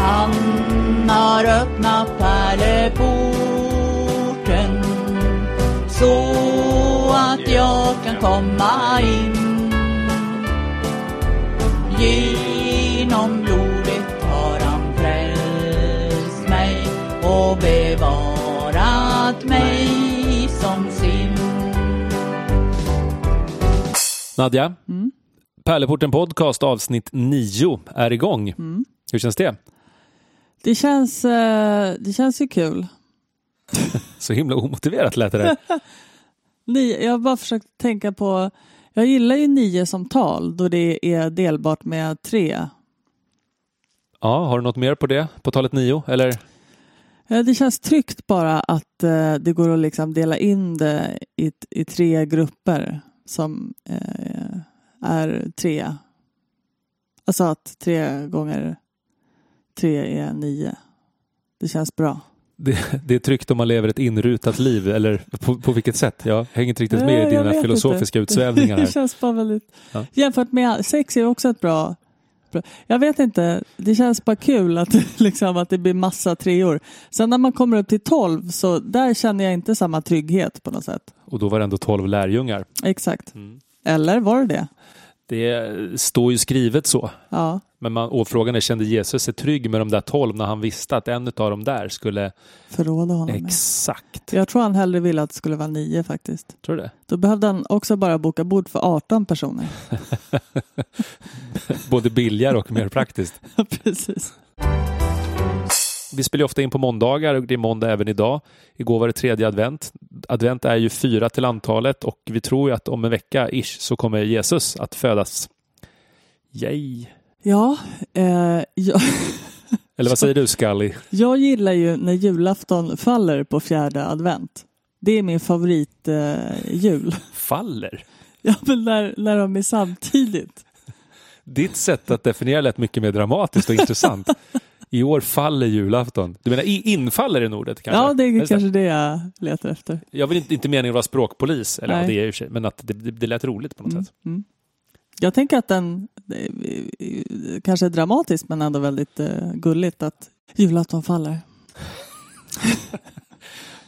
Han har öppnat pärleporten så att jag kan komma in. Genom blodet har han frälst mig och bevarat mig som sin. Nadja, Pärleporten Podcast avsnitt 9 är igång. Hur känns det? Det känns, eh, det känns ju kul. Så himla omotiverat lät det där. Jag har bara försökt tänka på, jag gillar ju nio som tal då det är delbart med tre. Ja, har du något mer på det? På talet 9? Eller? Eh, Det känns tryggt bara att eh, det går att liksom dela in det i, i tre grupper som är tre. Alltså att tre gånger tre är nio. Det känns bra. Det, det är tryggt om man lever ett inrutat liv, eller på, på vilket sätt? Jag hänger inte riktigt med i dina filosofiska inte. utsvävningar Det här. känns bara väldigt... Ja. Jämfört med sex är också ett bra... bra. Jag vet inte, det känns bara kul att, liksom, att det blir massa treor. Sen när man kommer upp till tolv så där känner jag inte samma trygghet på något sätt. Och då var det ändå 12 lärjungar. Exakt. Mm. Eller var det det? Det står ju skrivet så. Ja. Men man, och frågan är, kände Jesus sig trygg med de där 12 när han visste att en av dem där skulle... Förråda honom. Exakt. Jag tror han hellre ville att det skulle vara nio faktiskt. Tror du det? Då behövde han också bara boka bord för 18 personer. Både billigare och mer praktiskt. Precis. Vi spelar ofta in på måndagar och det är måndag även idag. Igår var det tredje advent. Advent är ju fyra till antalet och vi tror ju att om en vecka ish så kommer Jesus att födas. Yay! Ja, eh, jag, Eller vad säger du Scully? Jag gillar ju när julafton faller på fjärde advent. Det är min favorit eh, jul. Faller? Ja, men när, när de är samtidigt. Ditt sätt att definiera lät mycket mer dramatiskt och intressant. I år faller julafton. Du menar infaller är ordet kanske? Ja, det är kanske det jag letar efter. Jag vill inte, inte meningen vara språkpolis, eller ja, det är för sig, men att det, det, det lät roligt på något Mm, sätt. mm. Jag tänker att den kanske är dramatisk men ändå väldigt eh, gulligt att julafton faller.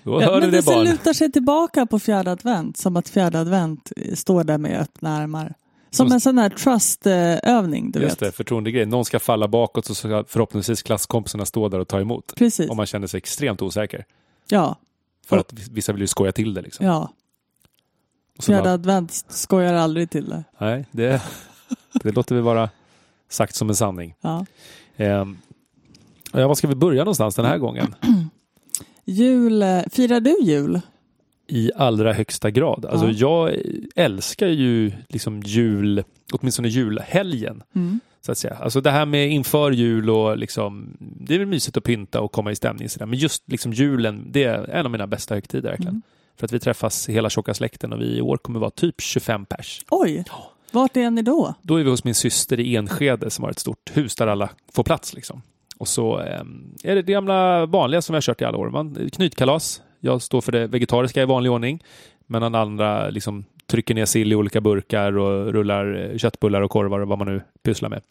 Då Ja, hör du men det det barn. lutar sig tillbaka på fjärde advent som att fjärde advent eh, står där med öppna armar. Som en sån här trust-övning, du Just vet. det, förtroendegrej. Någon ska falla bakåt så ska förhoppningsvis klasskompisarna stå där och ta emot. Precis. Om man känner sig extremt osäker. Ja, För Och- att vissa vill ju skoja till det. Liksom. ja. Och Fjärde bara, advent skojar aldrig till det. nej, det, det låter vi vara sagt som en sanning. Ja. Ja, var ska vi börja någonstans den här gången? Jul, eh, firar du jul? I allra högsta grad. Alltså, Ja. Jag älskar ju liksom jul, åtminstone julhelgen. Mm. Så att säga. Alltså det här med inför jul och liksom, det är väl mysigt att pynta och komma i stämning. Sådär. Men just liksom julen, det är en av mina bästa högtider verkligen. Mm. För att vi träffas hela tjocka släkten och vi i år kommer vara typ 25 pers. Oj, vart är ni då? Då är vi hos min syster i Enskede som har ett stort hus där alla får plats. Liksom. Och så ehm, är det det gamla vanliga som vi har kört i alla år. Man, knytkalas. Jag står för det vegetariska i vanlig ordning. Medan andra liksom trycker ner sill i olika burkar och rullar eh, köttbullar och korvar och vad man nu pysslar med.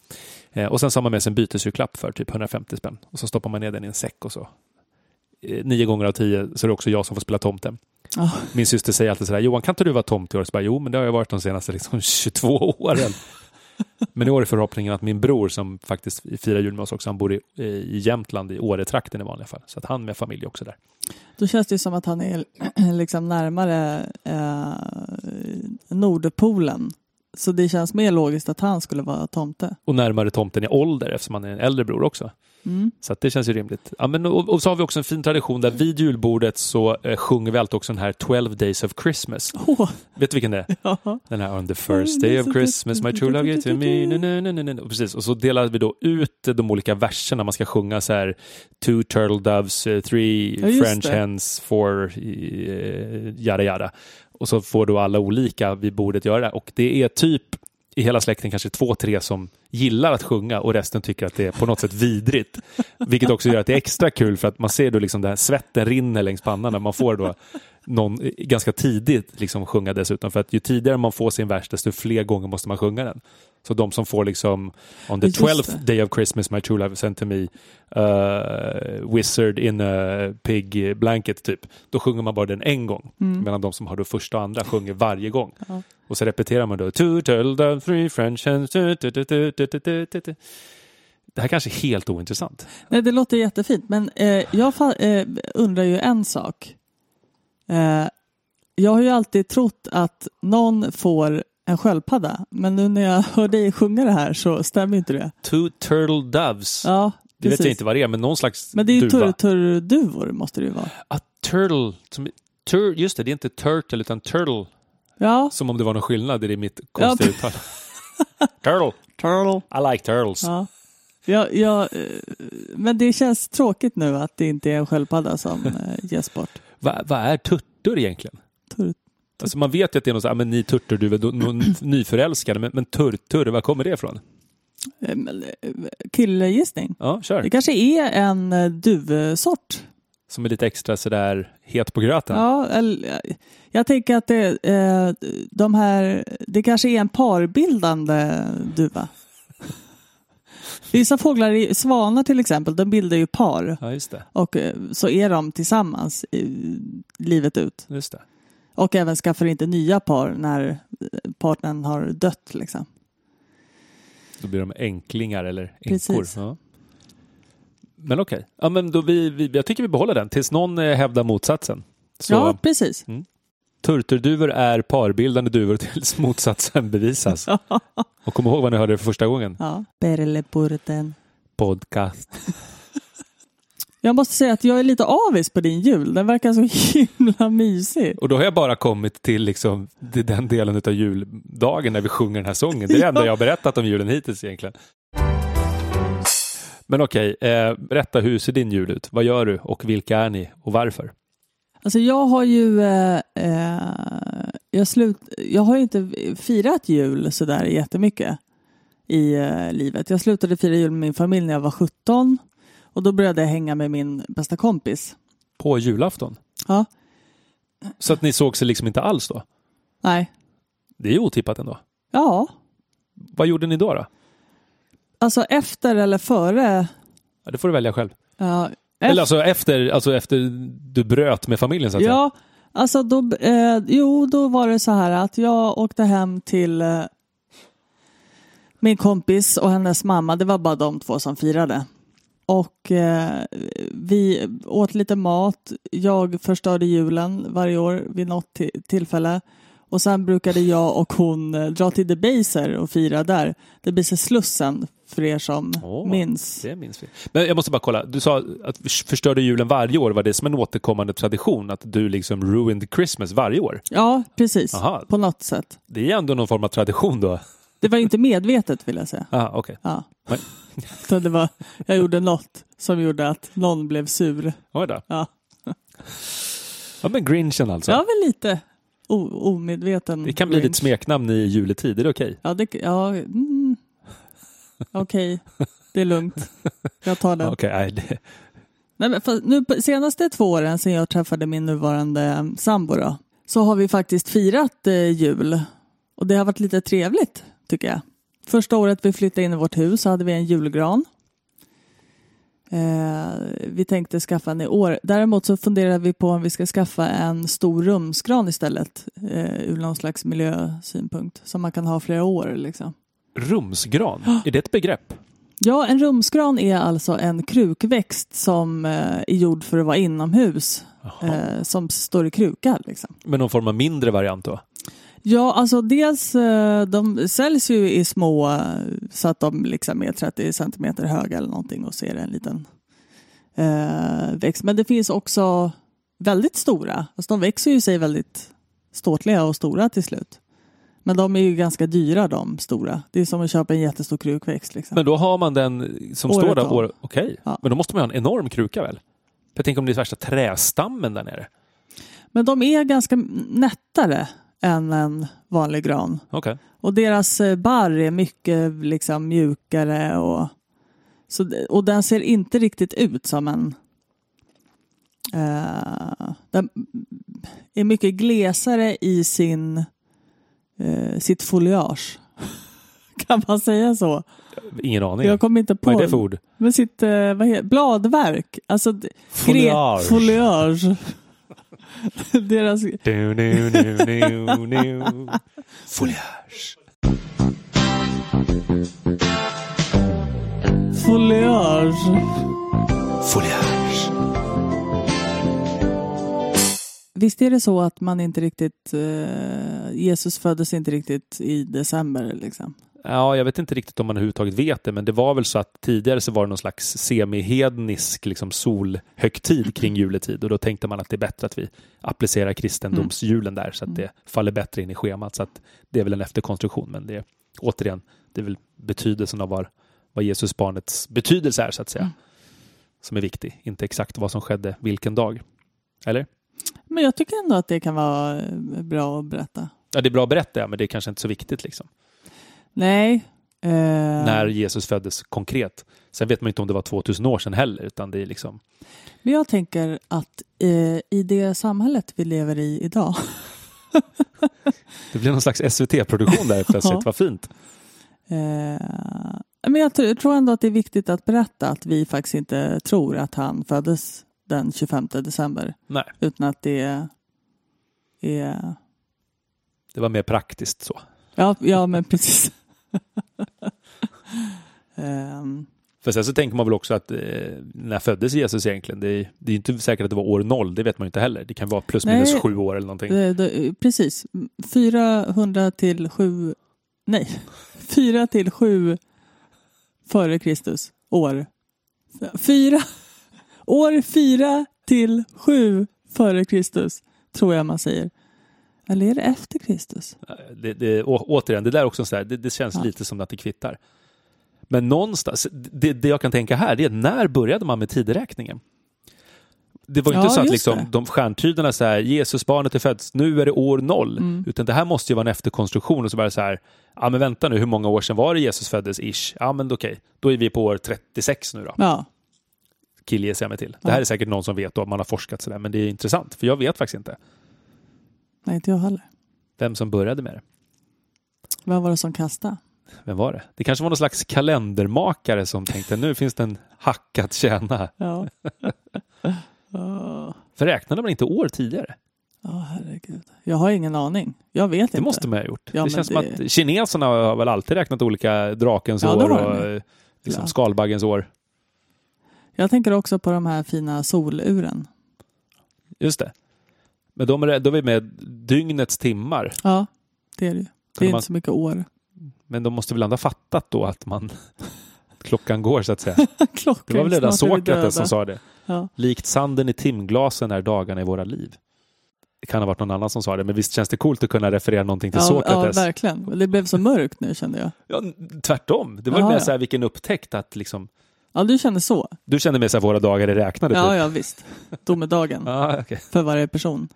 Eh, och sen så har man med sig en bytesjulklapp för typ 150 spänn. Och så stoppar man ner den i en säck och så. Eh, nio gånger av tio så är det också jag som får spela tomten. Ja. Min syster säger alltid sådär, Johan kan inte du vara tomt i år? Så bara, jo, men det har jag varit de senaste liksom, 22 åren. Men i år är förhoppningen att min bror som faktiskt firar jul med oss också, han bor i, i Jämtland i Åretrakten i vanliga fall. Så att han med familj också där. Då känns det som att han är liksom närmare eh, Nordpolen. Så det känns mer logiskt att han skulle vara tomte. Och närmare tomten i ålder eftersom han är en äldre bror också. Mm. Så det känns ju rimligt. Ja, men, och, och så har vi också en fin tradition där vid julbordet så eh, sjunger vi alltid också den här 12 days of Christmas. Åh, Vet du vilken det är? ja. Den här On the first day of Christmas my true love gave to me. Na, na, na. Och Precis, och så delar vi då ut de olika verserna. Man ska sjunga så här Two turtle doves, eh, three Ja, French det. hens, four eh, yada yada. Och så får då alla olika vid bordet göra det. Och det är typ i hela släkten kanske två, tre som gillar att sjunga och resten tycker att det är på något sätt vidrigt. Vilket också gör att det är extra kul för att man ser då liksom den här svetten rinner längs pannan när man får då någon eh, ganska tidigt liksom sjunga dessutom. För att ju tidigare man får sin vers desto fler gånger måste man sjunga den. Så de som får liksom On the Just 12th det. day of Christmas my true love sent to me uh, Wizard in a pig blanket typ. Då sjunger man bara den en gång. Mm. Medan de som har då första och andra sjunger varje gång. Ja. Och så repeterar man då. Det här kanske är helt ointressant. Nej, det låter jättefint. Men eh, jag eh, undrar ju en sak. Eh, jag har ju alltid trott att någon får en sköldpadda. Men nu när jag hör dig sjunga det här så stämmer inte det. Two turtle doves. Ja, det vet jag inte vad det är, men någon slags duva. Men det är ju turturduvor tur måste det ju vara. A turtle. Som, tur, just det, det är inte turtle utan turtle. Ja, Som om det var någon skillnad i mitt konstiga Ja. uttal. turtle. turtle. I like turtles. Ja. Ja, ja, eh, men det känns tråkigt nu att det inte är en sköldpadda som eh, ges bort. Va- Vad är turtur egentligen? Tur- Alltså man vet ju att det är någon så här, men ni turtur, du är nyförälskade, men, men turtur, var kommer det ifrån? eh, Killgissning. Ja, kör. Det kanske är en duvsort. Som är lite extra sådär het på gröten. Ja, jag tänker att det, eh, de här, det kanske är en parbildande duva. Vissa fåglar, svanar till exempel, de bildar ju par Ja, just det. och eh, så är de tillsammans livet ut. Just det. Och även skaffar inte nya par när eh, partnern har dött. Liksom. Då blir de enklingar eller änkor. Precis. Ja. Men okej, ja, men då vi, vi, jag tycker vi behåller den tills någon eh, hävdar motsatsen. Så Ja, precis. turturduvor är parbildande duvor tills motsatsen bevisas. Och kom ihåg vad ni hörde för första gången. Ja. Perlepurten. Podcast. Jag måste säga att jag är lite avis på din jul. Den verkar så himla mysig. Och då har jag bara kommit till liksom, den delen av juldagen när vi sjunger den här sången. Det är det enda jag har berättat om julen hittills egentligen. Men okej, eh, berätta hur ser din jul ut? Vad gör du och vilka är ni och varför? Alltså jag har ju eh, eh, jag, slut, jag har inte firat jul sådär jättemycket i eh, livet. Jag slutade fira jul med min familj när jag var 17 och då började jag hänga med min bästa kompis. På julafton? Ja, Så att ni såg sig liksom inte alls då? nej, Det är ju otippat ändå. ja, Vad gjorde ni då? då? Alltså efter eller före. Ja, det får du välja själv. Ja, Eller alltså efter, alltså efter du bröt med familjen så att säga. Ja, alltså då, eh, jo, då var det så här att jag åkte hem till eh, min kompis och hennes mamma. Det var bara de två som firade. Och eh, vi åt lite mat. Jag förstörde julen varje år vid något ti- tillfälle. Och sen brukade jag och hon eh, dra till Debaser och fira där. Debaser Slussen för er som Åh, minns. Det minns vi. Men jag måste bara kolla. Du sa att vi förstörde julen varje år. Var det som en återkommande tradition? Att du liksom ruined Christmas varje år? Ja, precis. Aha. På något sätt. Det är ändå någon form av tradition då? Det var inte medvetet vill jag säga. Ah, okej. Ja. Nej. Så det var, jag gjorde något som gjorde att någon blev sur. Oj då. Ja, Ja, men Grinchen alltså. var väl lite omedveten. Det kan bli ditt smeknamn i juletid. Är det okej? Ja, det, ja mm. okej. Det är lugnt. Jag tar den. Okej, nej, det... Nej, men för nu senaste två åren sedan jag träffade min nuvarande sambo då, så har vi faktiskt firat eh, jul. Och det har varit lite trevligt tycker jag. Första året vi flyttade in i vårt hus så hade vi en julgran. Eh, vi tänkte skaffa en i år. Däremot så funderade vi på om vi ska skaffa en stor rumsgran istället. Eh, ur någon slags miljösynpunkt. Som man kan ha flera år liksom. Rumsgran, är det ett begrepp? Ja, en rumsgran är alltså en krukväxt som eh, är gjord för att vara inomhus. Eh, som står i kruka liksom. Men någon form av mindre variant då? Ja, alltså dels eh, de säljs ju i små så att de liksom är 30 centimeter höga eller någonting och ser en liten eh, växt. Men det finns också väldigt stora. Alltså de växer ju sig väldigt ståtliga och stora till slut. Men de är ju ganska dyra de stora. Det är som att köpa en jättestor krukväxt. Liksom. Men då har man den som Året står där år... Okej, Ja. men då måste man ha en enorm kruka väl? Jag tänker om det är värsta trästammen där nere. Men de är ganska nättare än en vanlig gran. Okej. Och deras eh, barr är mycket liksom mjukare och, så, och den ser inte riktigt ut som en eh, den är mycket glesare i sin, eh, sitt foliage. Kan man säga så? Ingen aning. Jag kommer inte på. Vad är det för ord? Men sitt eh, vad heter, bladverk. Alltså Foliage. gre- foliage. Deras. Foliage. foliage. Foliage. Visst är det så att man inte riktigt, eh, Jesus föddes inte riktigt i december liksom? Ja, jag vet inte riktigt om man överhuvudtaget vet det, men det var väl så att tidigare så var det någon slags semihednisk liksom solhögtid kring juletid och då tänkte man att det är bättre att vi applicerar kristendomsjulen där så att det faller bättre in i schemat. Så att det är väl en efterkonstruktion, men det är återigen, det är väl betydelsen av vad, vad Jesus barnets betydelse är så att säga, Mm. som är viktig, inte exakt vad som skedde vilken dag. Eller? Men jag tycker ändå att det kan vara bra att berätta. Ja, det är bra att berätta, men det är kanske inte så viktigt liksom. Nej. Eh, När Jesus föddes konkret. Sen vet man inte om det var 2000 år sedan heller, utan det är liksom Men jag tänker att eh, i det samhället vi lever i idag Det blir någon slags SVT-produktion där plötsligt. Vad fint. Eh, men jag tror- ändå att det är viktigt att berätta att vi faktiskt inte tror att han föddes den 25 december. Nej. Utan att det är Det var mer praktiskt så. ja, ja, men precis. Ehm, För sen så tänker man väl också att eh, när föddes Jesus egentligen? Det är, det är inte säkert att det var år noll, det vet man ju inte heller. Det kan vara plus Nej. minus sju år eller någonting. det, det, precis. 400 till 7... Nej. 4 till 7 före Kristus. År. Fyra, år 4 till 7 före Kristus. Tror jag man säger. Eller är det efter Kristus? Det, det, å, återigen, det där är också så här, det, det känns Ja. lite som att det kvittar. Men någonstans, det, det jag kan tänka här, det är när började man med tideräkningen? Det var ju Ja, inte så att liksom, det. de stjärntydarna så här, Jesusbarnet är fötts, nu är det år noll. Mm. Utan det här måste ju vara en efterkonstruktion och så bara så här, ja men vänta nu, hur många år sedan var det Jesus föddes ish? Ja men okej, då är vi på år 36 nu då. Ja. Killgissar jag mig till. Det Ja. här är säkert någon som vet och man har forskat sådär, men det är intressant, för jag vet faktiskt inte Nej, inte jag heller. vem som började med det. Vad var det som kastade? Vem var det? Det kanske var någon slags kalendermakare som tänkte nu finns det en hack att tjäna. Ja. För räknade man inte år tidigare? Ja, herregud. Jag har ingen aning. Jag vet Det inte. måste man ha gjort. Ja, det känns det- som att kineserna har väl alltid räknat olika drakens Ja, det år och eh, liksom skalbaggens år. Jag tänker också på de här fina soluren. Just det. Men de är, då är med dygnets timmar. Ja, det är det. Det är man- inte så mycket år. Men de måste väl ändå ha fattat då att man klockan går så att säga. Klockan Det var väl redan. Sokrates som sa det. Ja. Likt sanden i timglasen är dagarna i våra liv. Det kan ha varit någon annan som sa det, men visst känns det coolt att kunna referera någonting till Ja, ja, Sokrates? verkligen. Det blev så mörkt nu kände jag. Ja, tvärtom. Det var Jaha, mer ja. så här vilken upptäckt att liksom, Ja, du kände så? du kände mer så här våra dagar är räknade. Ja, typ. ja visst. Domedagen Ja, okej. för varje person.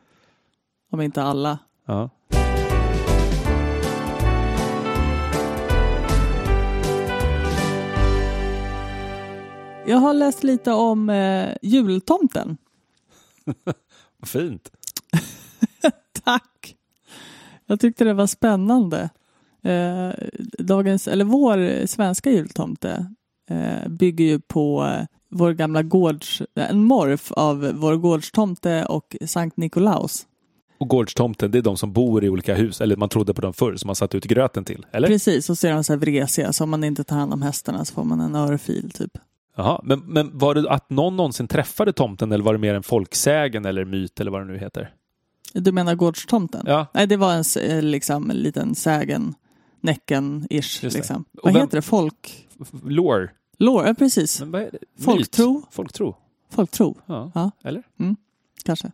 Om inte alla. ja. Jag har läst lite om eh, jultomten. Vad fint. Tack! Jag tyckte det var spännande. Eh, dagens, eller vår svenska jultomte eh, bygger ju på eh, vår gamla gårds, en morf av vår gårdstomte och Sankt Nikolaus. Och gårdstomten, det är de som bor i olika hus, eller man trodde på dem förr, som man satt ut gröten till. Eller? Precis, och så är de så här vresiga, så om man inte tar hand om hästarna så får man en örfil typ. Jaha, men, men var det att någon någonsin träffade tomten eller var det mer en folksägen eller myt eller vad det nu heter? Du menar gårdstomten? Ja, Nej, det var en, eh, liksom, en liten sägen, näcken-ish. Liksom. Vad vem- heter det? Folk... lore. Lore, ja precis. Folktro. Folktro. Folktro, Ja. Ja. Eller? kanske.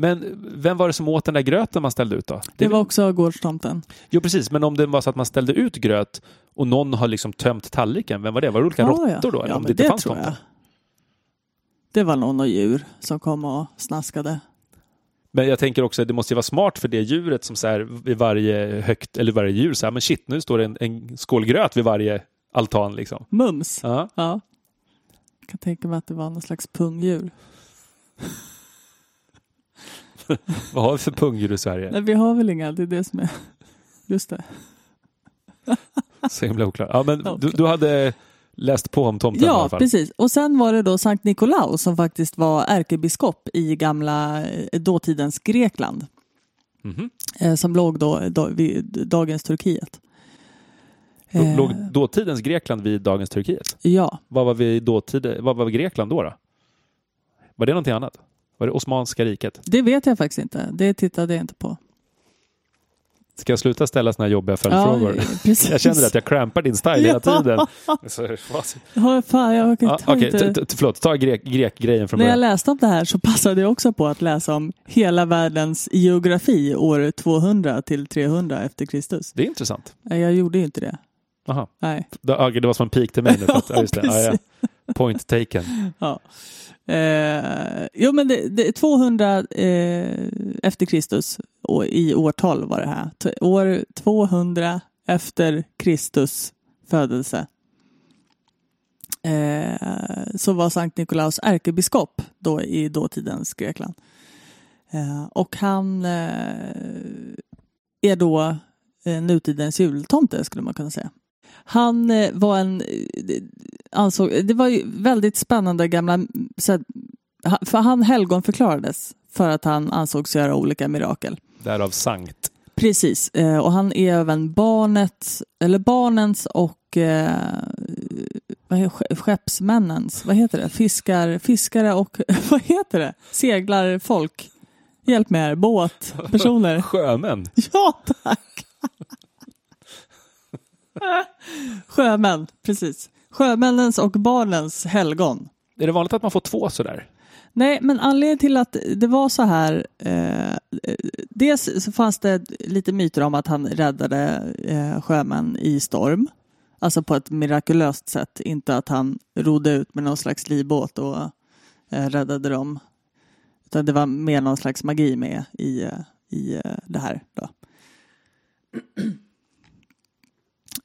Men vem var det som åt den där gröten man ställde ut då? Det är var också gårdstomten. Jo, precis. Men om det var så att man ställde ut gröt och någon har liksom tömt tallriken, vem var det? Var det olika Ja, råttor då? ja. Eller om det det fanns tror tomte? jag. Det var nog något djur som kom och snaskade. Men jag tänker också att det måste ju vara smart för det djuret som så här vid varje högt, eller varje djur så här, men shit, nu står det en, en skål gröt vid varje altan liksom. Mums. Ja. Ja. Jag kan tänka mig att det var någon slags pungdjur. Vad har vi för pungdjur i Sverige? Nej, vi har väl inga, det är det som är... Just det. Så himla oklart. Ja, men Ja, du, du hade läst på om tomten i alla Ja, fall? precis. Och sen var det då Sankt Nikolaus som faktiskt var ärkebiskop i gamla eh, dåtidens Grekland. Mhm. Eh, som låg då, då vid dagens Turkiet. Eh, Låg dåtidens Grekland vid dagens Turkiet? Ja, Vad var vi dåtid, vad var Grekland då, då? Var det någonting annat? Var det Osmanska riket? det vet jag faktiskt inte. Det tittade jag inte på. Ska jag sluta ställa såna här jobbiga följdfrågor? Ja. Jag känner att jag crampar din style hela tiden. Så, fan, jag inte... förlåt. Ta grek, grekgrejen från När jag början. läste om det här så passade jag också på att läsa om hela världens geografi år 200 till 300 efter Kristus. Det är intressant. Jag gjorde ju inte det. Aha. Nej. Det var som en pik till mig nu. För att, ja, just det. Ja, ja. Point taken. Ja. Eh, jo, men det, det, 200 eh, efter Kristus och i årtal var det här. T- år 200 efter Kristus födelse. Eh, så var Sankt Nikolaus ärkebiskop då i dåtidens Grekland. Eh, och han eh, är då eh, nutidens jultomte skulle man kunna säga. Han eh, var en, eh, ansåg, det var ju väldigt spännande gamla, ha- för han helgon förklarades för att han ansågs göra olika mirakel. Därav sankt. Precis, eh, och han är även barnet, eller barnens och eh, skeppsmännens, vad heter det, fiskar, fiskare och vad heter det, seglarfolk. Hjälp mig här, båtpersoner. Sjömän. Ja, tack! Sjömän, precis. Sjömännens och barnens helgon. Är det vanligt att man får två sådär? Nej, men anledningen till att det var så här. Eh, dels så fanns det lite myter om att han räddade eh, sjömän i storm. Alltså på ett mirakulöst sätt. Inte att han rodde ut med någon slags livbåt och eh, räddade dem. Utan det var mer någon slags magi med i, eh, i eh, det här. Då.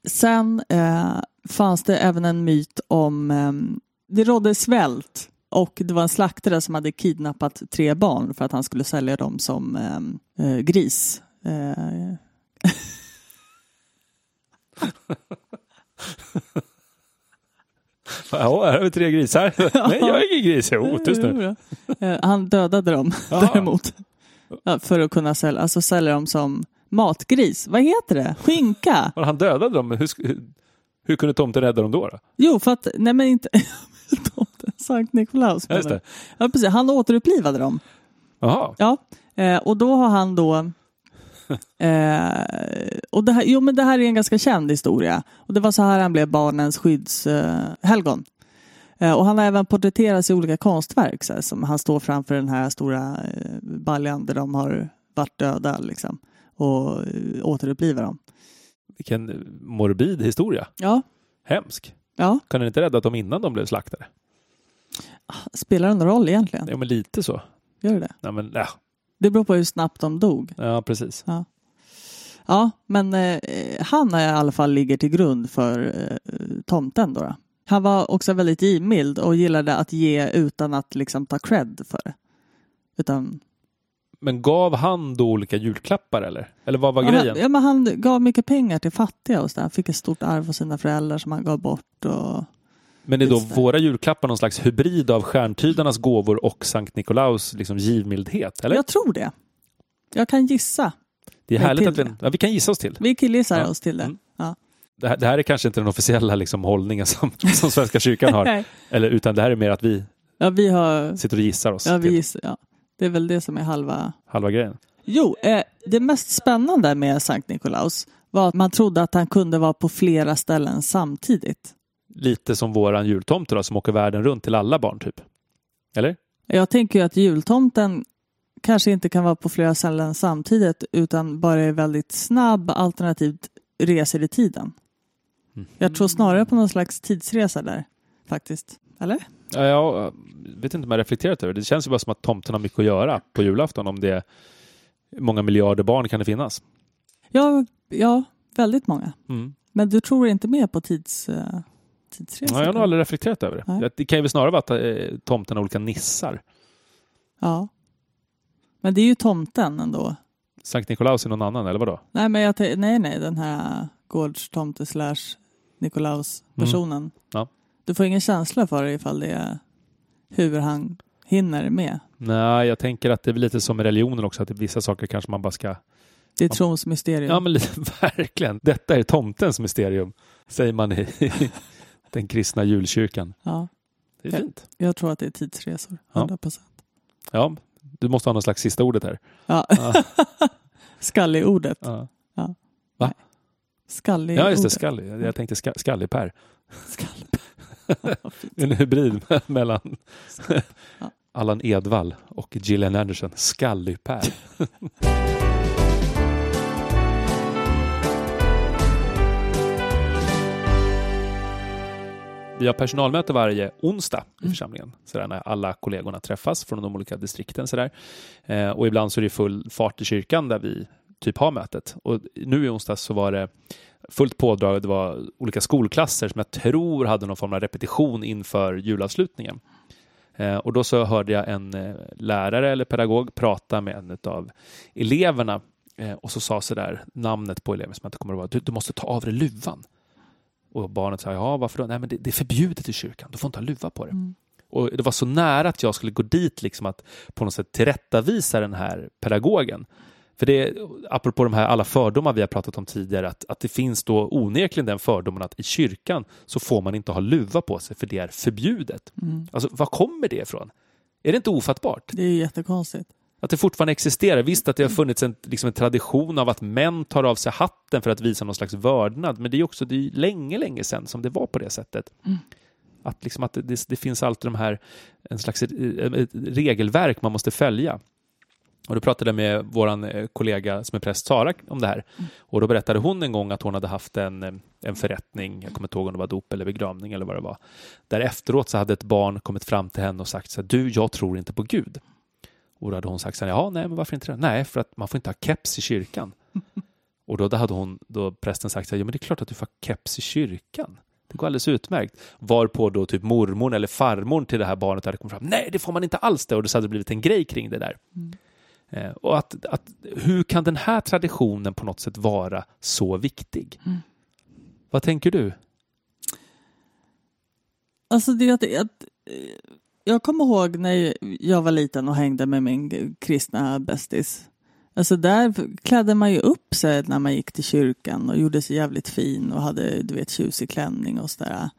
Sen eh, fanns det även en myt om eh, det rådde svält och det var en slaktare som hade kidnappat tre barn för att han skulle sälja dem som eh, eh, gris. Eh, Ja, här har vi tre grisar. Nej, jag är ingen gris. Jo, tyst nu. eh, han dödade dem däremot. För att kunna sälja, alltså sälja dem som matgris. Vad heter det? Skinka? Och han dödade dem. men Hur, hur, hur kunde tomten rädda dem då? då? Jo, för att, nej men inte, tomten, Sankt Nikolaus. Ja, just det. Ja, precis. Han återupplivade dem. Jaha. Ja, eh, och då har han då... Eh, och det här, jo, men det här är en ganska känd historia. Och det var så här han blev barnens skyddshelgon. Eh, eh, och han har även porträtterats i olika konstverk. Så här, som han står framför den här stora eh, baljan där de har varit döda. Liksom, och eh, återupplivar dem. Vilken morbid historia. Ja, Hemsk. ja. Kan den inte räddat dem innan de blev slaktade? Spelar det någon roll egentligen? Ja, men lite så. Gör det? Ja, men, ja. Det beror på hur snabbt de dog. ja precis. Ja, men eh, han är i alla fall ligger till grund för eh, tomten. Då, då. Han var också väldigt givmild och gillade att ge utan att liksom ta cred för det. Utan, Men gav han då olika julklappar eller? Eller vad var ja, grejen? han, ja, men han gav mycket pengar till fattiga och så där. Han fick ett stort arv av sina föräldrar som han gav bort. Och, Men är då våra julklappar någon slags hybrid av stjärntydarnas gåvor och Sankt Nikolaus liksom givmildhet? Eller? Jag tror det. Jag kan gissa. det är härligt att vi, ja, vi kan gissa oss till. Vi killgissar Ja. oss till det. Mm. Ja. Det här, det här är kanske inte den officiella liksom, hållningen som, som Svenska kyrkan har. Eller, utan det här är mer att vi ja, vi har... sitter och gissar oss Ja, vi till gissar, ja. Det är väl det som är halva... halva grejen. Jo, eh, det mest spännande med Sankt Nikolaus var att man trodde att han kunde vara på flera ställen samtidigt. Lite som våran jultomte då, som åker världen runt till alla barn typ. Eller? Jag tänker ju att jultomten kanske inte kan vara på flera ställen samtidigt utan bara är väldigt snabb alternativt reser i tiden. Mm. Jag tror snarare på någon slags tidsresa där faktiskt. Eller? Ja, jag vet inte om jag reflekterat över det. Det känns ju bara som att tomten har mycket att göra på julafton. Om det är många miljarder barn kan det finnas? Ja, ja väldigt många. Mm. Men du tror inte mer på tids, uh, tidsresa? Ja, jag har nog aldrig reflekterat över Nej. det. Det kan ju snarare vara att eh, tomten har olika nissar. Ja. Men det är ju tomten ändå. Sankt Nikolaus är någon annan, eller vadå? Nej, men jag nej, nej, den här gårdstomte slash Nikolaus-personen. Mm. Ja. Du får ingen känsla för det ifall det är hur han hinner med. Nej, jag tänker att det är lite som med religionen också, att vissa saker kanske man bara ska... Det är trons mysterium. Ja, men verkligen. Detta är tomtens mysterium, säger man i, den kristna julkyrkan. Ja, Det är Ja. fint. jag tror att det är tidsresor. Ja. 100 procent. Ja, du måste ha någon slags sista ordet här. Ja. Ja. Skallig-ordet. Ja, Skallig ja just det, skallig. Jag tänkte ska, skallig-Per. Skall. En hybrid mellan Ja. Allan Edwall och Gillian Anderson. Skallig-Per. Vi har personalmöte varje onsdag i Mm. församlingen. Sådär, när alla kollegorna träffas från de olika distrikten. Sådär. Eh, och ibland så är det full fart i kyrkan där vi typ har mötet. Och nu i onsdags så var det fullt pådrag. Det var olika skolklasser som jag tror hade någon form av repetition inför julavslutningen. Eh, och då så hörde jag en eh, lärare eller pedagog prata med en av eleverna eh, och så sa så där namnet på eleven som jag inte kommer ihåg. Du, du måste ta av dig luvan. Och barnet sa, ja varför då? Nej men det, det är förbjudet i kyrkan, du får inte ha luva på dig. Mm. Och det var så nära att jag skulle gå dit liksom att på något sätt tillrättavisa den här pedagogen. För det, apropå de här alla fördomar vi har pratat om tidigare, att, att det finns då onekligen den fördomen att i kyrkan så får man inte ha luva på sig för det är förbjudet. Mm. Alltså, var kommer det ifrån? Är det inte ofattbart? Det är jättekonstigt. Att det fortfarande existerar. Visst att det har funnits en, liksom en tradition av att män tar av sig hatten för att visa någon slags vördnad, men det är också det är länge, länge sedan som det var på det sättet. Mm. Att, liksom att det, det finns alltid de här, en slags eh, regelverk man måste följa. Och då pratade jag med vår kollega som är präst, Sara, om det här. Och då berättade hon en gång att hon hade haft en, eh, en förrättning, jag kommer inte ihåg om det var dop eller begravning eller vad det var. Där efteråt så hade ett barn kommit fram till henne och sagt så här, du, jag tror inte på Gud. Och då hade hon sagt så här, ja, nej, men varför inte det? Nej, för att man får inte ha keps i kyrkan. och då hade hon, då prästen sagt så här, ja, men det är klart att du får ha keps i kyrkan. Det går alldeles utmärkt. Varpå då typ mormor eller farmor till det här barnet hade kommit fram, nej, det får man inte alls det. Och så hade det blivit en grej kring det där. Mm. Eh, och att, att, hur kan den här traditionen på något sätt vara så viktig? Mm. Vad tänker du? Alltså det att, att eh, jag kommer ihåg när jag var liten och hängde med min kristna bästis. Alltså där klädde man ju upp sig när man gick till kyrkan och gjorde sig jävligt fin och hade du vet tjusig klänning och sådär.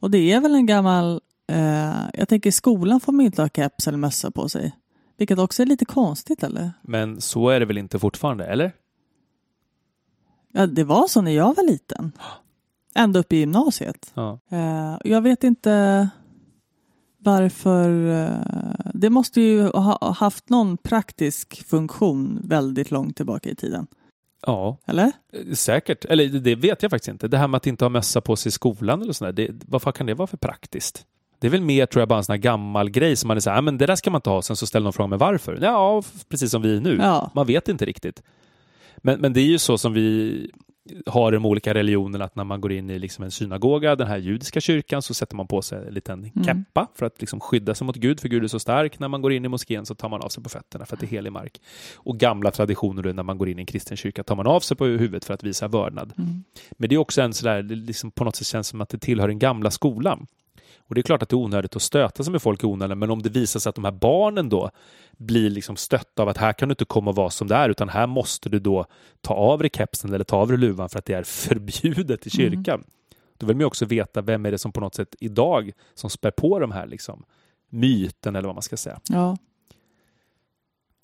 Och det är väl en gammal, eh, jag tänker i skolan får man inte ha keps eller mössa på sig. Vilket också är lite konstigt eller? Men så är det väl inte fortfarande, eller? Ja, det var så när jag var liten. Ända upp i gymnasiet. Ja. Eh, jag vet inte varför. Eh, det måste ju ha haft någon praktisk funktion väldigt långt tillbaka i tiden. ja, Eller? eh, säkert. Eller det vet jag faktiskt inte. Det här med att inte ha mössa på sig i skolan eller sådär, det, vad fan kan det vara för praktiskt? Det är väl mer, tror jag, bara en sån här gammal grej som man är så här, "Ah, men det där ska man inte ha. Sen så ställer någon frågan, men varför? Ja, precis som vi är nu. Ja. Man vet inte riktigt. Men, men det är ju så som vi har de olika religionerna, att när man går in i liksom en synagoga, den här judiska kyrkan, så sätter man på sig en liten Mm. keppa för att liksom skydda sig mot Gud, för Gud är så stark. När man går in i moskén så tar man av sig på fötterna för att det är helig mark. Och gamla traditioner, då, när man går in i en kristen kyrka, tar man av sig på huvudet för att visa vördnad. Mm. Men det är också en sådär, det liksom på något sätt känns som att det tillhör den gamla skolan. Och det är klart att det är onödigt att stöta sig med folk i onödan, men om det visar sig att de här barnen då blir liksom stötta av att här kan du inte komma och vara som det är, utan här måste du då ta av dig kepsen eller ta av dig luvan för att det är förbjudet i kyrkan. Då vill man ju också veta vem är det som på något sätt idag som spär på de här liksom myten eller vad man ska säga. Ja.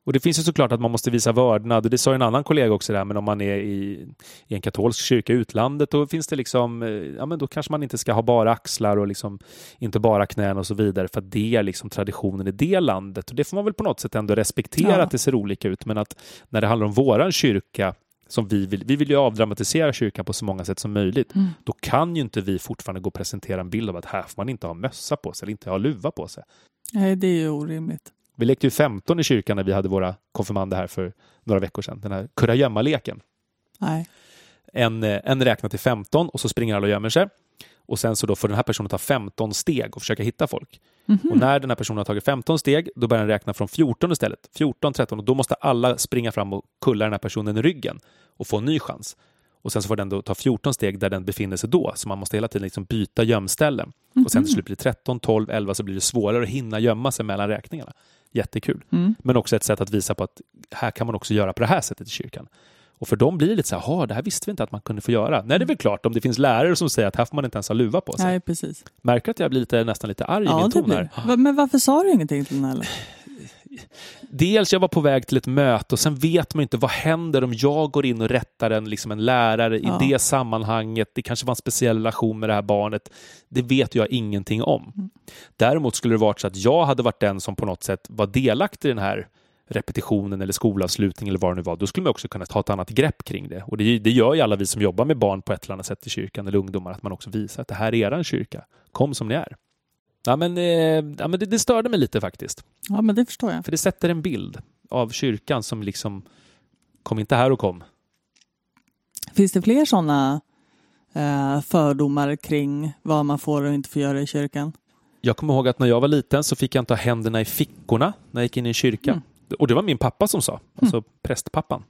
Och det finns ju såklart att man måste visa vördnad och det sa en annan kollega också där, men om man är i, i en katolsk kyrka i utlandet då finns det liksom, eh, ja men då kanske man inte ska ha bara axlar och liksom inte bara knän och så vidare för att det är liksom traditionen i det landet och det får man väl på något sätt ändå respektera Ja. att det ser olika ut men att när det handlar om våran kyrka som vi vill, vi vill ju avdramatisera kyrkan på så många sätt som möjligt. Mm. Då kan ju inte vi fortfarande gå och presentera en bild av att här får man inte ha mössa på sig eller inte ha luva på sig. Nej, det är ju orimligt. Vi lekte ju 15 i kyrkan när vi hade våra konfirmander här för några veckor sedan. Den här kurragömma-leken. En, eh, en räknar till 15 och så springer alla och gömmer sig. Och sen så då får den här personen ta 15 steg och försöka hitta folk. Mhm. Och när den här personen har tagit 15 steg, då börjar den räkna från 14 istället. 14, 13 och då måste alla springa fram och kulla den här personen i ryggen och få en ny chans. Och sen så får den då ta 14 steg där den befinner sig då, så man måste hela tiden liksom byta gömställen. Och sen till slut blir det 13, 12, 11 så blir det svårare att hinna gömma sig mellan räkningarna. Jättekul. Mm. Men också ett sätt att visa på att här kan man också göra på det här sättet i kyrkan. Och för dem blir det lite så här, "Jaha, det här visste vi inte att man kunde få göra. Nej, det är väl klart om det finns lärare som säger att här får man inte ens ha luva på sig. Nej, precis. Märker att jag blir lite, nästan lite arg i Ja, min det ton här? Men varför sa du ingenting till den här? Dels jag var på väg till ett möte och sen vet man inte vad händer om jag går in och rättar en, liksom en lärare Ja. i det sammanhanget. Det kanske var en speciell relation med det här barnet. Det vet jag ingenting om. Mm. Däremot skulle det varit så att jag hade varit den som på något sätt var delaktig i den här repetitionen eller skolavslutningen eller vad det nu var. Då skulle man också kunna ta ett annat grepp kring det. Och det, det gör ju alla vi som jobbar med barn på ett eller annat sätt i kyrkan eller ungdomar, att man också visar att det här är eran kyrka. Kom som ni är. Ja, men, eh, ja, men det, det störde mig lite faktiskt. Ja, men det förstår jag. För det sätter en bild av kyrkan som liksom kom inte här och kom. Finns det fler sådana eh, fördomar kring vad man får och inte får göra i kyrkan? Jag kommer ihåg att när jag var liten så fick jag inte ha händerna i fickorna när jag gick in i en kyrka. Mm. Och det var min pappa som sa, alltså prästpappan.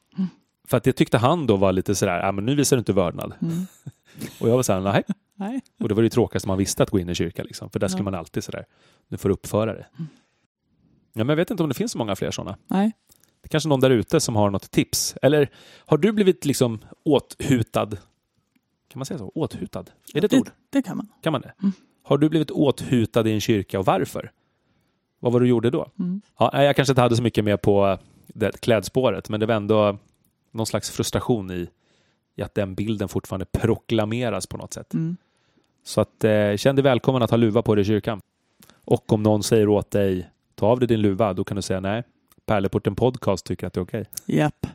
För att det tyckte han då var lite sådär, ja men nu visar du inte vördnad. Mm. Och jag var såhär, nej. Nej. Och det var det tråkigaste man visste att gå in i kyrkan liksom. För där skulle Ja. man alltid sådär, nu får du uppföra det. Ja, men jag vet inte om det finns så många fler sådana. Nej. Det är kanske någon där ute som har något tips. Eller har du blivit liksom åthutad? Kan man säga så? Åthutad? Är det ett det, ord? det kan man. Kan man det? Mm. Har du blivit åthutad i en kyrka och varför? Vad var det du gjorde då? Mm. Ja, jag kanske inte hade så mycket med på det klädspåret, men det var ändå någon slags frustration i, i att den bilden fortfarande proklameras på något sätt. Mm. Så att, eh, känn dig välkommen att ha luva på dig i kyrkan. Och om någon säger åt dig, ta av dig din luva, då kan du säga nej. Pärleporten Podcast tycker att det är okej. Japp.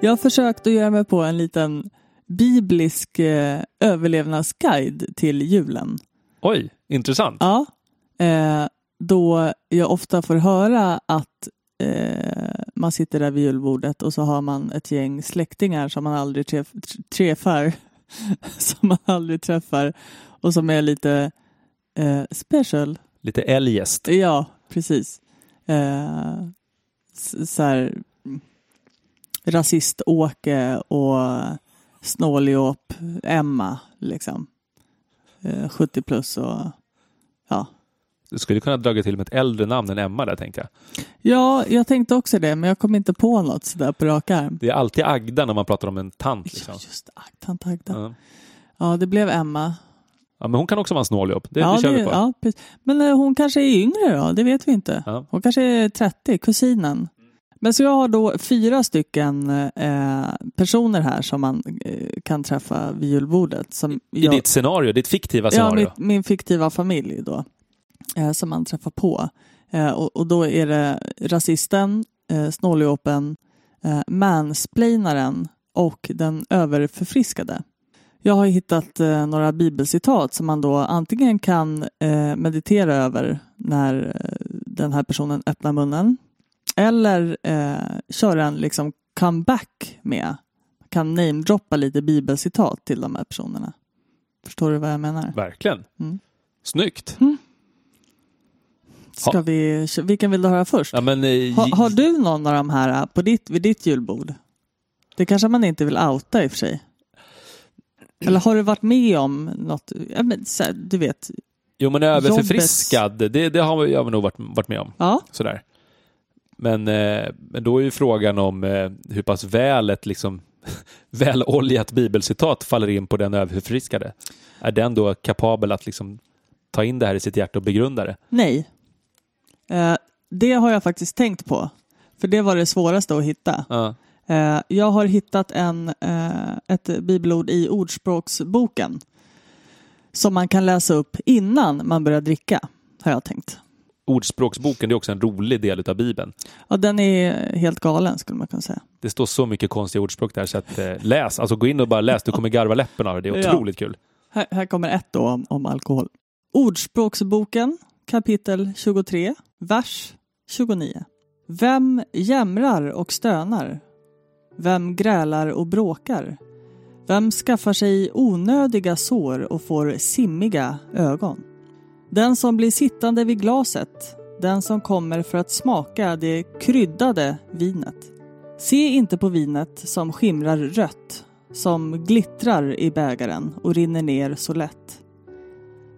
Jag har försökt att göra mig på en liten biblisk eh, överlevnadsguide till julen. Oj, intressant. Ja, eh, då jag ofta får höra att eh, man sitter där vid julbordet och så har man ett gäng släktingar som man aldrig träff, träffar. som man aldrig träffar och som är lite eh, special. Lite eljest. Ja, precis. Eh, så här, rasist-Åke och snåljåp Emma, liksom. Eh, 70 plus och. Du skulle kunna dra till med ett äldre namn än Emma där tänkte jag. Ja, jag tänkte också det, men jag kom inte på något sådär på rak arm. Det är alltid Agda när man pratar om en tant. Liksom. Ja, just det. Tant Agda. Ja. Ja, det blev Emma. Ja, men hon kan också vara en snåljåp. Det, ja, det kör vi på. ja. Men eh, hon kanske är yngre då, det vet vi inte. Ja. Hon kanske är 30, kusinen. Men så jag har då fyra stycken eh, personer här som man eh, kan träffa vid julbordet. Som I jag, ditt scenario, ditt fiktiva ja, scenario. mitt, min fiktiva familj då. Eh, som man träffar på. Eh, och, och då är det rasisten, eh, snåljåpen, eh, mansplainaren och den överförfriskade. Jag har hittat eh, några bibelcitat som man då antingen kan eh, meditera över när eh, den här personen öppnar munnen eller eh, köra en liksom comeback med. Kan namedroppa lite bibelcitat till de här personerna. Förstår du vad jag menar? Verkligen. Mm. Snyggt. Ska Ja. vi, vilken vill du höra först? Ja, men, eh, Har, har du någon av de här på ditt, vid ditt julbord? Det kanske man inte vill outa i och för sig. Eller har du varit med om något? Ja, men, här, du vet. Jo, men överförfriskad, det, det har jag nog varit, varit med om. Ja, Sådär. Men, eh, men då är ju frågan om eh, hur pass väl ett liksom, väloljat bibelcitat faller in på den överförfriskade. Är den då kapabel att liksom, ta in det här i sitt hjärta och begrunda det? nej. Eh, det har jag faktiskt tänkt på. För det var det svåraste att hitta. Ja. Eh, jag har hittat en, eh, ett bibelord i Ordspråksboken. Som man kan läsa upp innan man börjar dricka, har jag tänkt. Ordspråksboken det är också en rolig del av Bibeln. Ja, den är helt galen skulle man kunna säga. Det står så mycket konstiga ordspråk där så att eh, läs, alltså gå in och bara läs, du kommer garva läppen av det. Det är Ja. otroligt kul. Här, här kommer ett då om, om alkohol. Ordspråksboken kapitel 23, vers 29. Vem jämrar och stönar? Vem grälar och bråkar? Vem skaffar sig onödiga sår och får simmiga ögon? Den som blir sittande vid glaset, den som kommer för att smaka det kryddade vinet. Se inte på vinet som skimrar rött, som glittrar i bägaren och rinner ner så lätt.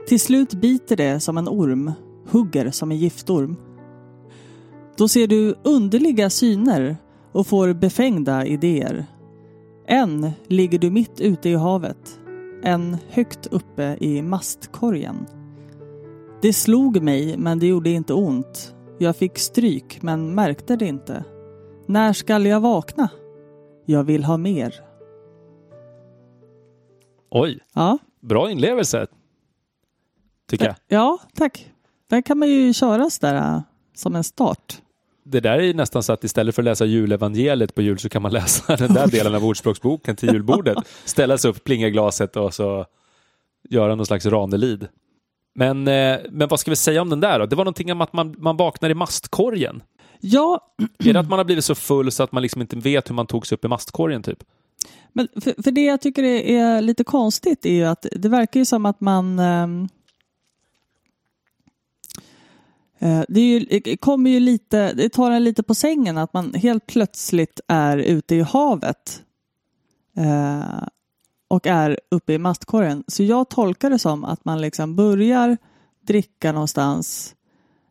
Till slut biter det som en orm, hugger som en giftorm. Då ser du underliga syner och får befängda idéer. Än ligger du mitt ute i havet, en högt uppe i mastkorgen. Det slog mig, men det gjorde inte ont. Jag fick stryk, men märkte det inte. När skall jag vakna? Jag vill ha mer. Oj, Ja, bra inlevelse. Tycker jag. ja tack. Den kan man ju köra sådär äh, som en start. Det där är ju nästan så att istället för att läsa julevangeliet på jul så kan man läsa den där delen av ordspråksboken till julbordet. Ställa sig upp, plinga glaset och så göra någon slags ranelid. Men, eh, men vad ska vi säga om den där då? Det var någonting om att man, man vaknar i mastkorgen. Ja, Är det att man har blivit så full så att man liksom inte vet hur man tog sig upp i mastkorgen typ? Men för, för det jag tycker är, är lite konstigt är ju att det verkar ju som att man ehm, eh, det, är ju, det kommer ju lite, det tar en lite på sängen att man helt plötsligt är ute i havet eh, och är uppe i mastkorgen. Så jag tolkar det som att man liksom börjar dricka någonstans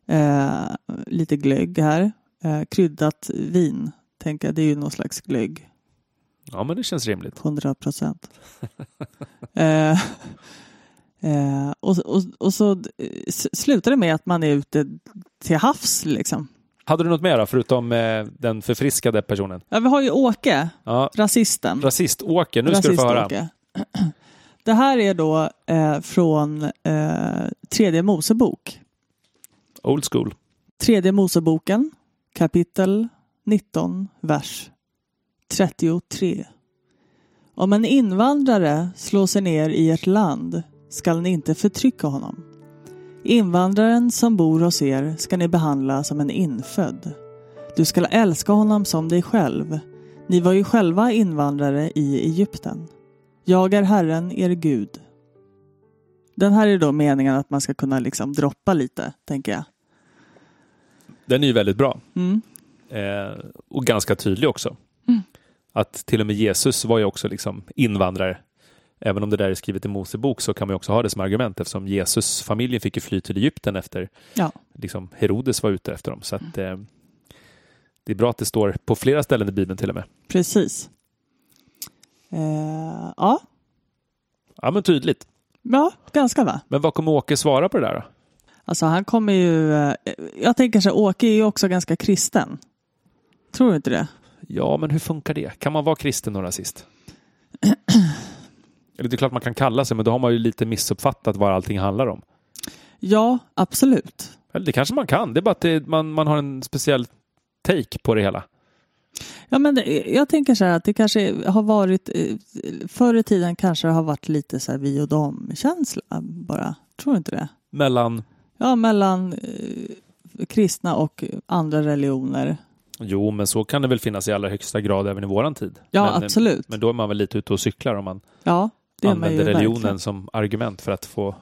eh, lite glögg här, eh, kryddat vin, tänker jag, det är ju någon slags glögg. Ja, men det känns rimligt. 100 procent. eh, och, och, och så eh, slutar det med att man är ute till havs. Liksom. Hade du något mer då, förutom eh, den förfriskade personen? Ja, vi har ju Åke, Ja, rasisten. rasist-Åke, nu ska du få höra. Rasist-Åke. Det här är då eh, från eh, Tredje Mosebok. Old school. Tredje Moseboken, kapitel 19, vers 33. Om en invandrare slår sig ner i ert land skall ni inte förtrycka honom. Invandraren som bor hos er ska ni behandla som en infödd. Du skall älska honom som dig själv. Ni var ju själva invandrare i Egypten. Jag är Herren, er Gud. Den här är då meningen att man ska kunna liksom droppa lite, tänker jag. Den är ju väldigt bra. Mm. Eh, och ganska tydlig också. Mm. Att till och med Jesus var ju också liksom invandrare. Även om det där är skrivet i Mosebok så kan man också ha det som argument eftersom Jesus familjen fick ju fly till Egypten efter Ja. liksom Herodes var ute efter dem. Så att, eh, det är bra att det står på flera ställen i Bibeln till och med. Precis. Eh, ja. Ja, men tydligt. ja, ganska va? Men vad kommer Åke svara på det där då? Alltså han kommer ju... Eh, jag tänker så Åke är ju också ganska kristen. Tror du inte det? Ja, men hur funkar det? Kan man vara kristen och rasist? Eller det är klart man kan kalla sig, men då har man ju lite missuppfattat vad allting handlar om. Ja, absolut. Eller det kanske man kan. Det är bara att det, man, man har en speciell take på det hela. Ja, men det, jag tänker så här att det kanske har varit... eh, Förr i tiden kanske det har varit lite så här vi och dem-känsla bara. Tror du inte det? Mellan, Ja, mellan eh, kristna och andra religioner. jo, men så kan det väl finnas i allra högsta grad även i våran tid. Ja, men, absolut. Men då är man väl lite ute och cyklar om man Ja, det använder religionen verkligen. som argument för att få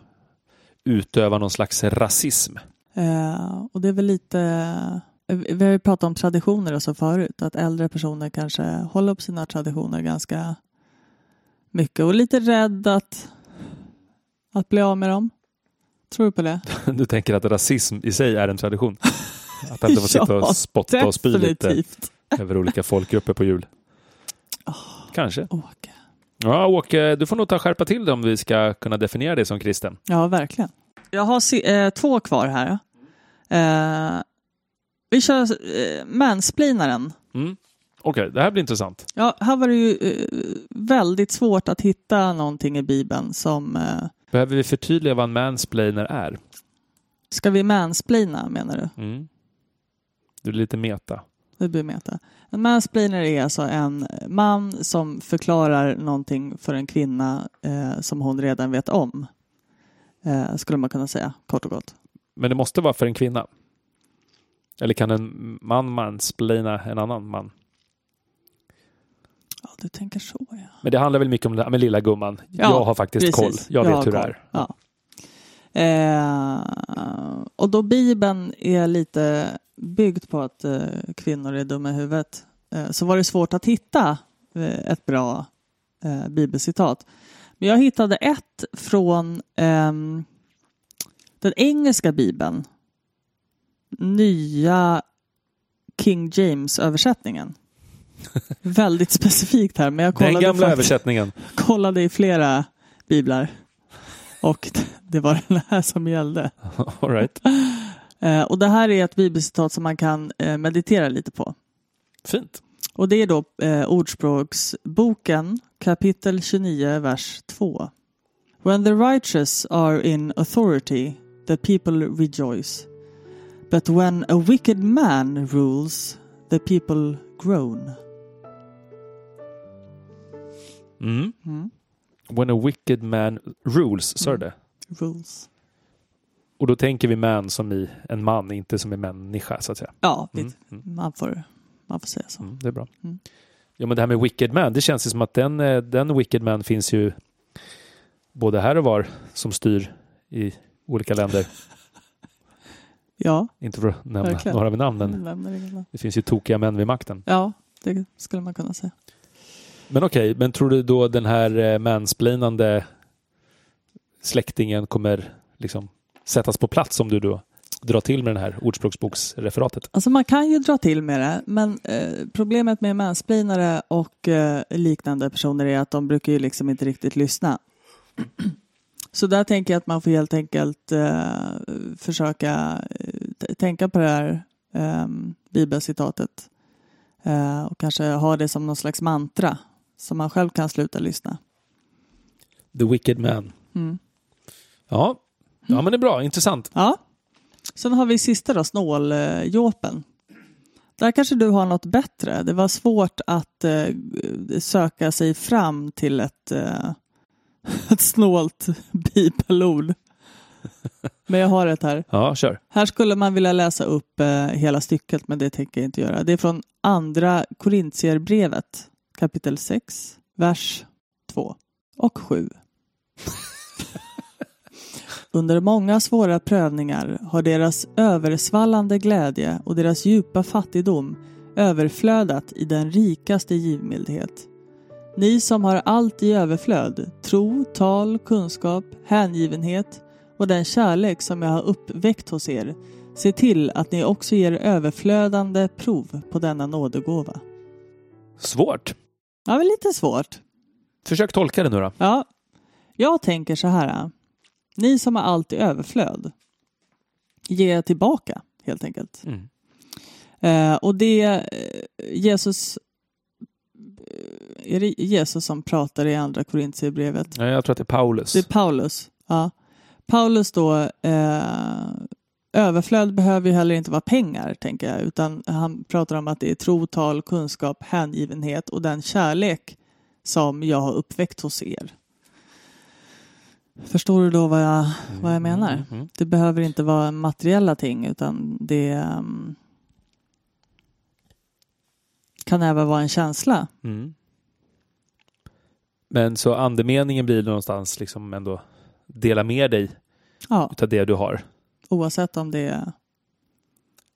utöva någon slags rasism. Eh, och det är väl lite... eh, Vi har ju pratat om traditioner och så förut. Att äldre personer kanske håller på sina traditioner ganska mycket och lite rädd att, att bli av med dem. Tror du på det? Du tänker att rasism i sig är en tradition? Att inte få sitta och spotta och spy lite över olika folkgrupper på jul. Kanske. Åke. Ja, Åke, du får nog ta skärpa till det om vi ska kunna definiera dig som kristen. Ja, verkligen. Jag har se- eh, två kvar här. Eh, vi kör eh, mansplainaren. Mm. Okej, det här blir intressant. Ja, här var det ju eh, väldigt svårt att hitta någonting i Bibeln som eh, Behöver vi förtydliga vad en mansplainer är? Ska vi mansplaina menar du? Mm. Du är lite meta. Det blir meta. En mansplainer är alltså en man som förklarar någonting för en kvinna eh, som hon redan vet om. Eh, skulle man kunna säga, kort och gott. Men det måste vara för en kvinna. Eller kan en man mansplaina en annan man? Ja, du tänker så ja. Men det handlar väl mycket om det här med lilla gumman. Ja, jag har faktiskt Precis. koll. Jag vet har hur det koll. är. Ja. Eh, och då Bibeln är lite byggd på att eh, kvinnor är dumma i huvudet eh, så var det svårt att hitta eh, ett bra eh, bibelcitat. Men jag hittade ett från ehm, den engelska bibeln. Nya King James-översättningen. Väldigt specifikt här, men jag Den kollade, gamla faktiskt, översättningen. kollade i flera biblar. Och det var den här som gällde. All right. Eh, och det här är ett bibelcitat som man kan eh, meditera lite på. Fint. Och det är då eh, Ordspråksboken kapitel 29, vers 2. When the righteous are in authority, the people rejoice. But when a wicked man rules, the people groan. Mm. Mm. When a wicked man rules, sa du Mm. det? Rules. Och då tänker vi man som i en man, inte som i människa så att säga. Ja, Mm. Mm. man, får, man får säga så. Mm, det är bra. Mm. Ja, men det här med wicked man, det känns ju som att den, eh, den wicked man finns ju både här och var som styr i olika länder. Ja, Inte för att nämna Verkligen. några vid namn, men lämnar inget namn. det finns ju tokiga män vid makten. ja, det skulle man kunna säga. Men okej, men tror du då den här eh, mansplainande släktingen kommer liksom sättas på plats om du då drar till med den här ordspråksboksreferatet? Alltså man kan ju dra till med det, men eh, problemet med mansplainare och eh, liknande personer är att de brukar ju liksom inte riktigt lyssna. Så där tänker jag att man får helt enkelt eh, försöka eh, tänka på det här eh, bibelcitatet eh, och kanske ha det som någon slags mantra så man själv kan sluta lyssna. The wicked man. Mm. Ja, ja men det är bra, intressant. Ja. Sen har vi sista då, snåljåpen. Där kanske du har något bättre. Det var svårt att eh, söka sig fram till ett, eh, ett snålt bibelord. Men jag har ett här. Ja, kör. Här skulle man vilja läsa upp eh, hela stycket, men det tänker jag inte göra. Det är från andra Korintierbrevet, kapitel 6, vers 2 och 7. Under många svåra prövningar har deras översvallande glädje och deras djupa fattigdom överflödat i den rikaste givmildhet. Ni som har allt i överflöd, tro, tal, kunskap, hängivenhet och den kärlek som jag har uppväckt hos er, se till att ni också ger överflödande prov på denna nådegåva. Svårt. Ja, men lite svårt. Försök tolka det nu då. Ja, jag tänker så här. Ni som har allt i överflöd, ge tillbaka helt enkelt. Mm. Eh, och det eh, Jesus är det Jesus som pratar i andra Korintierbrevet? Ja, jag tror att det är Paulus. Det är Paulus. Ja. Paulus då, eh, överflöd behöver ju heller inte vara pengar, tänker jag, utan han pratar om att det är tro, tal, kunskap, hängivenhet och den kärlek som jag har uppväckt hos er. Förstår du då vad jag, vad jag menar? Mm, mm. Det behöver inte vara materiella ting, utan det um, kan även vara en känsla. Mm. Men så andemeningen blir någonstans liksom ändå dela med dig Ja, utav det du har. Oavsett om det är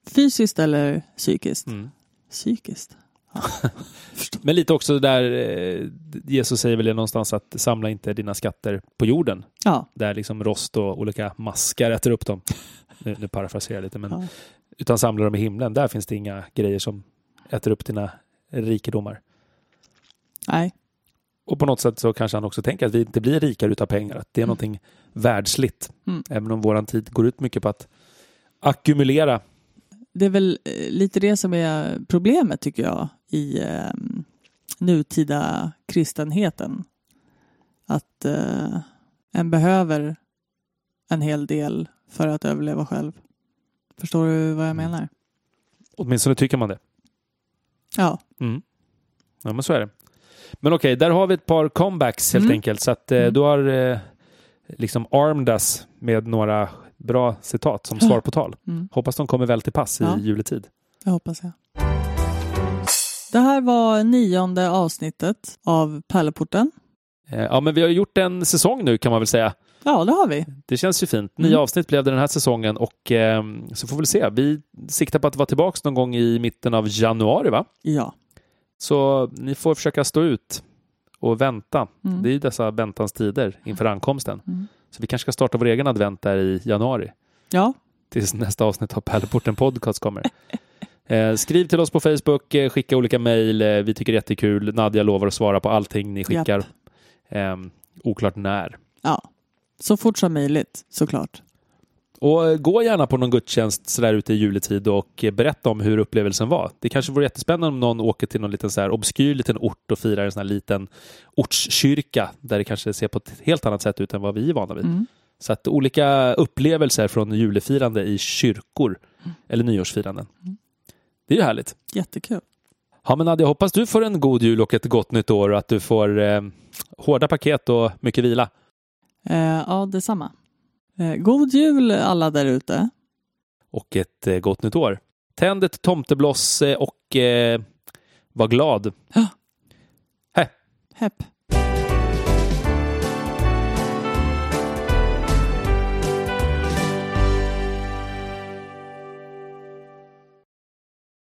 fysiskt eller psykiskt. Mm. Psykiskt? Ja. Men lite också där eh, Jesus säger väl någonstans att samla inte dina skatter på jorden. Ja, Där liksom rost och olika maskar äter upp dem. Nu, nu parafraserar jag lite. Men, ja. Utan samla dem i himlen. Där finns det inga grejer som äter upp dina rikedomar. nej, Och på något sätt så kanske han också tänker att vi inte blir rikare utav pengar. Att det är Mm. någonting världsligt. Mm. Även om våran tid går ut mycket på att ackumulera. det är väl eh, lite det som är problemet tycker jag i eh, nutida kristenheten. Att eh, en behöver en hel del för att överleva själv. Förstår du vad jag menar? Åtminstone tycker man det. Ja, Mm. Ja, men så är det. Men okej, där har vi ett par comebacks helt Mm. enkelt. Så att eh, Mm. du har eh, liksom armed us med några Bra citat som svar på tal. Mm. Hoppas de kommer väl till pass Ja. i juletid. Det hoppas jag. Det här var nionde avsnittet av Pärleporten. Eh, Ja, men vi har gjort en säsong nu kan man väl säga. Ja, det har vi. Det känns ju fint. Nio Mm. avsnitt blev det den här säsongen och eh, så får vi väl se. Vi siktar på att vara tillbaka någon gång i mitten av januari, va? Ja. Så ni får försöka stå ut och vänta. Mm. Det är ju dessa väntans tider inför ankomsten. Mm. Så vi kanske ska starta vår egen advent där i januari. Ja, tills nästa avsnitt av Pärleporten Podcast kommer. Eh, skriv till oss på Facebook, eh, skicka olika mejl. Eh, vi tycker det är jättekul. Nadja lovar att svara på allting ni skickar. Japp. Eh, oklart när. ja. Så fort som möjligt, såklart. Och eh, gå gärna på någon gudstjänst sådär ute i juletid och eh, berätta om hur upplevelsen var. Det kanske vore jättespännande om någon åker till någon liten så här obskyr liten ort och firar en sån här liten ortskyrka där det kanske ser på ett helt annat sätt ut än vad vi är vana vid. Mm. Så att olika upplevelser från julefirande i kyrkor eller nyårsfiranden. Det är ju härligt. Jättekul. Ja, men Nadja, hoppas du får en god jul och ett gott nytt år och att du får eh, hårda paket och mycket vila. Eh, ja, detsamma. Eh, god jul alla där ute. Och ett eh, gott nytt år. Tänd ett tomtebloss eh, och eh, var glad. Hepp.